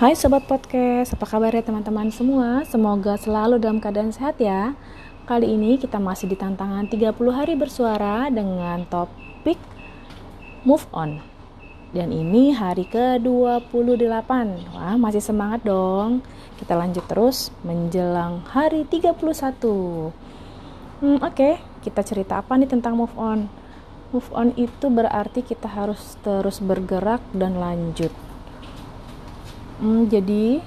Hai Sobat Podcast, apa kabar ya teman-teman semua? Semoga selalu dalam keadaan sehat ya Kali ini kita masih di tantangan 30 hari bersuara dengan topik Move On Dan ini hari ke-28 Wah masih semangat dong Kita lanjut terus menjelang hari 31 hmm, Oke, okay. kita cerita apa nih tentang move on? Move on itu berarti kita harus terus bergerak dan lanjut Hmm, jadi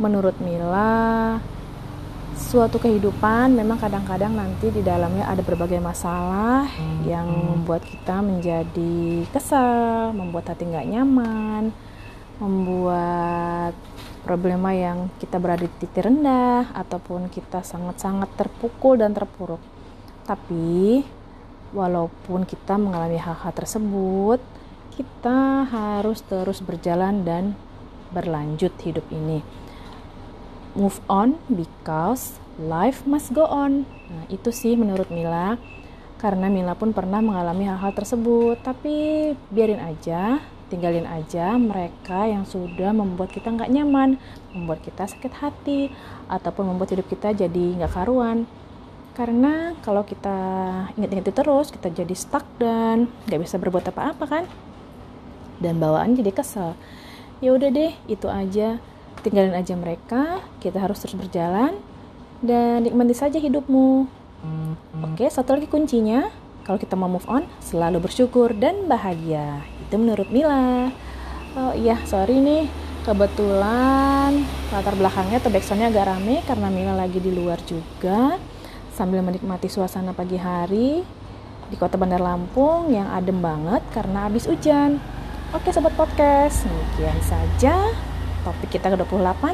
menurut Mila suatu kehidupan memang kadang-kadang nanti di dalamnya ada berbagai masalah hmm. yang membuat kita menjadi kesal, membuat hati nggak nyaman, membuat problema yang kita berada di titik rendah ataupun kita sangat-sangat terpukul dan terpuruk. Tapi walaupun kita mengalami hal-hal tersebut, kita harus terus berjalan dan berlanjut hidup ini. Move on because life must go on. Nah, itu sih menurut Mila. Karena Mila pun pernah mengalami hal-hal tersebut, tapi biarin aja, tinggalin aja mereka yang sudah membuat kita nggak nyaman, membuat kita sakit hati, ataupun membuat hidup kita jadi nggak karuan. Karena kalau kita ingat-ingat terus, kita jadi stuck dan nggak bisa berbuat apa-apa kan? Dan bawaan jadi kesel ya udah deh itu aja. Tinggalin aja mereka kita harus terus berjalan dan nikmati saja hidupmu. Oke satu lagi kuncinya. Kalau kita mau move on selalu bersyukur dan bahagia. Itu menurut Mila. Oh iya sorry nih. Kebetulan latar belakangnya atau backsoundnya agak rame karena Mila lagi di luar juga. Sambil menikmati suasana pagi hari di kota Bandar Lampung yang adem banget karena habis hujan Oke sobat podcast, demikian saja topik kita ke-28.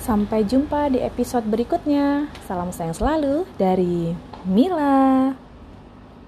Sampai jumpa di episode berikutnya. Salam sayang selalu dari Mila.